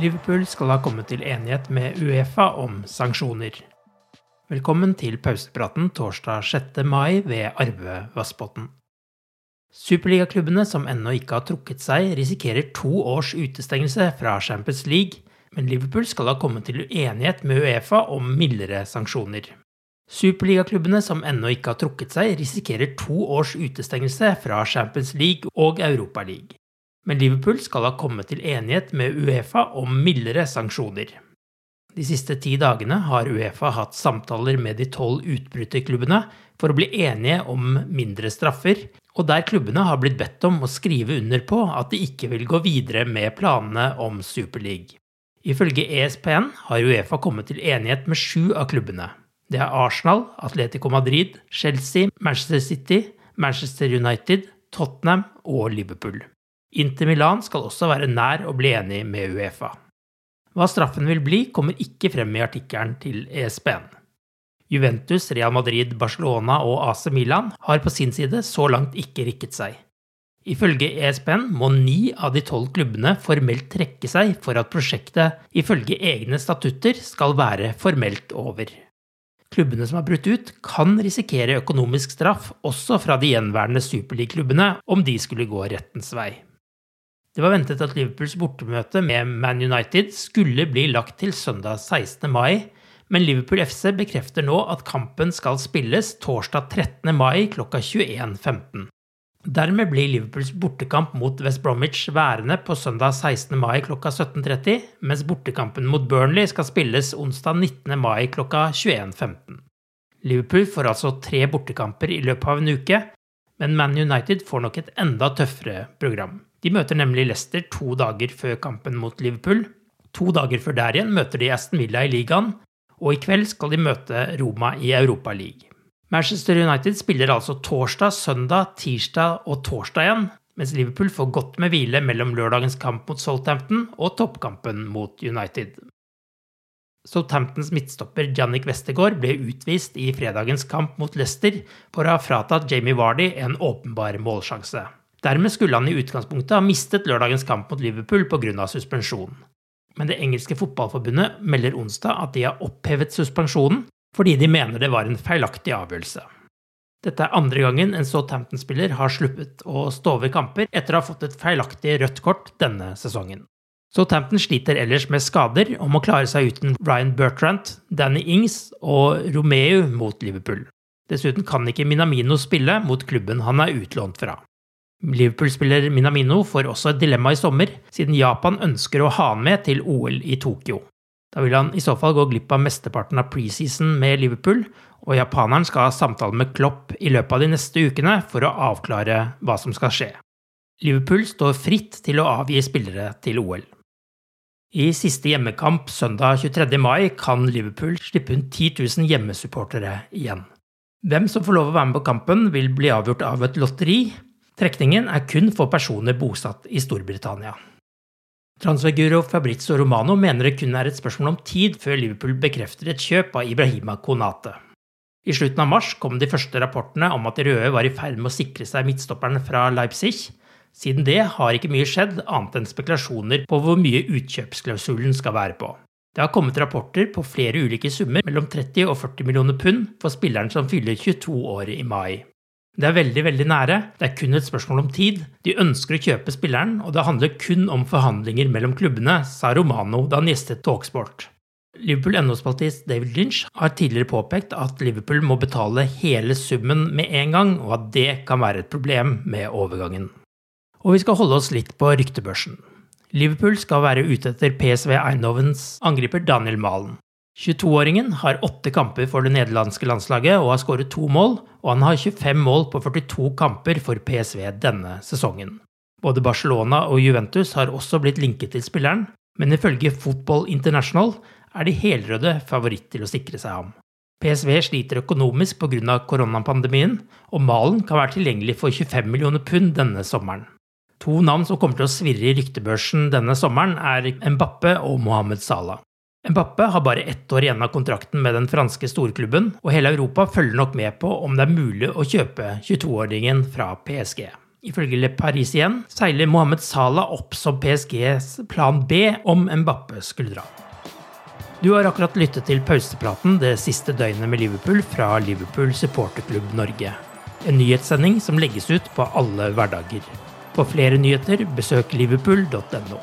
Liverpool skal ha kommet til enighet med Uefa om sanksjoner. Velkommen til pausepraten torsdag 6. mai ved Arve Vassbotn. Superligaklubbene som ennå ikke har trukket seg, risikerer to års utestengelse fra Champions League, men Liverpool skal ha kommet til enighet med Uefa om mildere sanksjoner. Superligaklubbene som ennå ikke har trukket seg, risikerer to års utestengelse fra Champions League og Europaliga. Men Liverpool skal ha kommet til enighet med Uefa om mildere sanksjoner. De siste ti dagene har Uefa hatt samtaler med de tolv utbryterklubbene for å bli enige om mindre straffer, og der klubbene har blitt bedt om å skrive under på at de ikke vil gå videre med planene om Superleague. Ifølge ESPN har Uefa kommet til enighet med sju av klubbene. Det er Arsenal, Atletico Madrid, Chelsea, Manchester City, Manchester United, Tottenham og Liverpool. Inter Milan skal også være nær å bli enig med Uefa. Hva straffen vil bli, kommer ikke frem i artikkelen til ESPN. Juventus, Real Madrid, Barcelona og AC Milan har på sin side så langt ikke rikket seg. Ifølge ESPN må ni av de tolv klubbene formelt trekke seg for at prosjektet ifølge egne statutter skal være formelt over. Klubbene som har brutt ut, kan risikere økonomisk straff også fra de gjenværende superligaklubbene om de skulle gå rettens vei. Det var ventet at Liverpools bortemøte med Man United skulle bli lagt til søndag 16. mai, men Liverpool FC bekrefter nå at kampen skal spilles torsdag 13. mai klokka 21.15. Dermed blir Liverpools bortekamp mot West Bromwich værende på søndag 16. mai klokka 17.30, mens bortekampen mot Burnley skal spilles onsdag 19. mai klokka 21.15. Liverpool får altså tre bortekamper i løpet av en uke, men Man United får nok et enda tøffere program. De møter nemlig Leicester to dager før kampen mot Liverpool. To dager før der igjen møter de Aston Villa i ligaen, og i kveld skal de møte Roma i Europa League. Manchester United spiller altså torsdag, søndag, tirsdag og torsdag igjen, mens Liverpool får godt med hvile mellom lørdagens kamp mot Southampton og toppkampen mot United. Southamptons midtstopper Jannik Westergaard ble utvist i fredagens kamp mot Leicester for å ha fratatt Jamie Vardy en åpenbar målsjanse. Dermed skulle han i utgangspunktet ha mistet lørdagens kamp mot Liverpool pga. suspensjon. Men det engelske fotballforbundet melder onsdag at de har opphevet suspensjonen fordi de mener det var en feilaktig avgjørelse. Dette er andre gangen en Southampton-spiller har sluppet å stå over kamper etter å ha fått et feilaktig rødt kort denne sesongen. Southampton sliter ellers med skader og må klare seg uten Ryan Bertrand, Danny Ings og Romeo mot Liverpool. Dessuten kan ikke Minamino spille mot klubben han er utlånt fra. Liverpool-spiller Minamino får også et dilemma i sommer, siden Japan ønsker å ha han med til OL i Tokyo. Da vil han i så fall gå glipp av mesteparten av preseason med Liverpool, og japaneren skal ha samtale med Klopp i løpet av de neste ukene for å avklare hva som skal skje. Liverpool står fritt til å avgi spillere til OL. I siste hjemmekamp søndag 23. mai kan Liverpool slippe inn 10 000 hjemmesupportere igjen. Hvem som får lov å være med på kampen, vil bli avgjort av et lotteri. Trekningen er kun for personer bosatt i Storbritannia. Transferguro Fabrizio Romano mener det kun er et spørsmål om tid før Liverpool bekrefter et kjøp av Ibrahima Konate. I slutten av mars kom de første rapportene om at de røde var i ferd med å sikre seg midtstopperen fra Leipzig. Siden det har ikke mye skjedd, annet enn spekulasjoner på hvor mye utkjøpsklausulen skal være på. Det har kommet rapporter på flere ulike summer mellom 30 og 40 millioner pund for spilleren som fyller 22 år i mai. Det er veldig veldig nære, det er kun et spørsmål om tid. De ønsker å kjøpe spilleren, og det handler kun om forhandlinger mellom klubbene, sa Romano da han gjestet Talksport. Liverpool NO-spaltist David Lynch har tidligere påpekt at Liverpool må betale hele summen med en gang, og at det kan være et problem med overgangen. Og vi skal holde oss litt på ryktebørsen. Liverpool skal være ute etter PSV Eindhovens angriper Daniel Malen. 22-åringen har åtte kamper for det nederlandske landslaget og har skåret to mål, og han har 25 mål på 42 kamper for PSV denne sesongen. Både Barcelona og Juventus har også blitt linket til spilleren, men ifølge Football International er de helrøde favoritt til å sikre seg ham. PSV sliter økonomisk pga. koronapandemien, og Malen kan være tilgjengelig for 25 millioner pund denne sommeren. To navn som kommer til å svirre i ryktebørsen denne sommeren, er Mbappe og Mohammed Salah. Mbappe har bare ett år igjen av kontrakten med den franske storklubben, og hele Europa følger nok med på om det er mulig å kjøpe 22-åringen fra PSG. Ifølge Le Parisien seiler Mohammed Salah opp som PSGs plan B om Mbappe skulle dra. Du har akkurat lyttet til pausepraten det siste døgnet med Liverpool fra Liverpool supporterklubb Norge. En nyhetssending som legges ut på alle hverdager. For flere nyheter, besøk liverpool.no.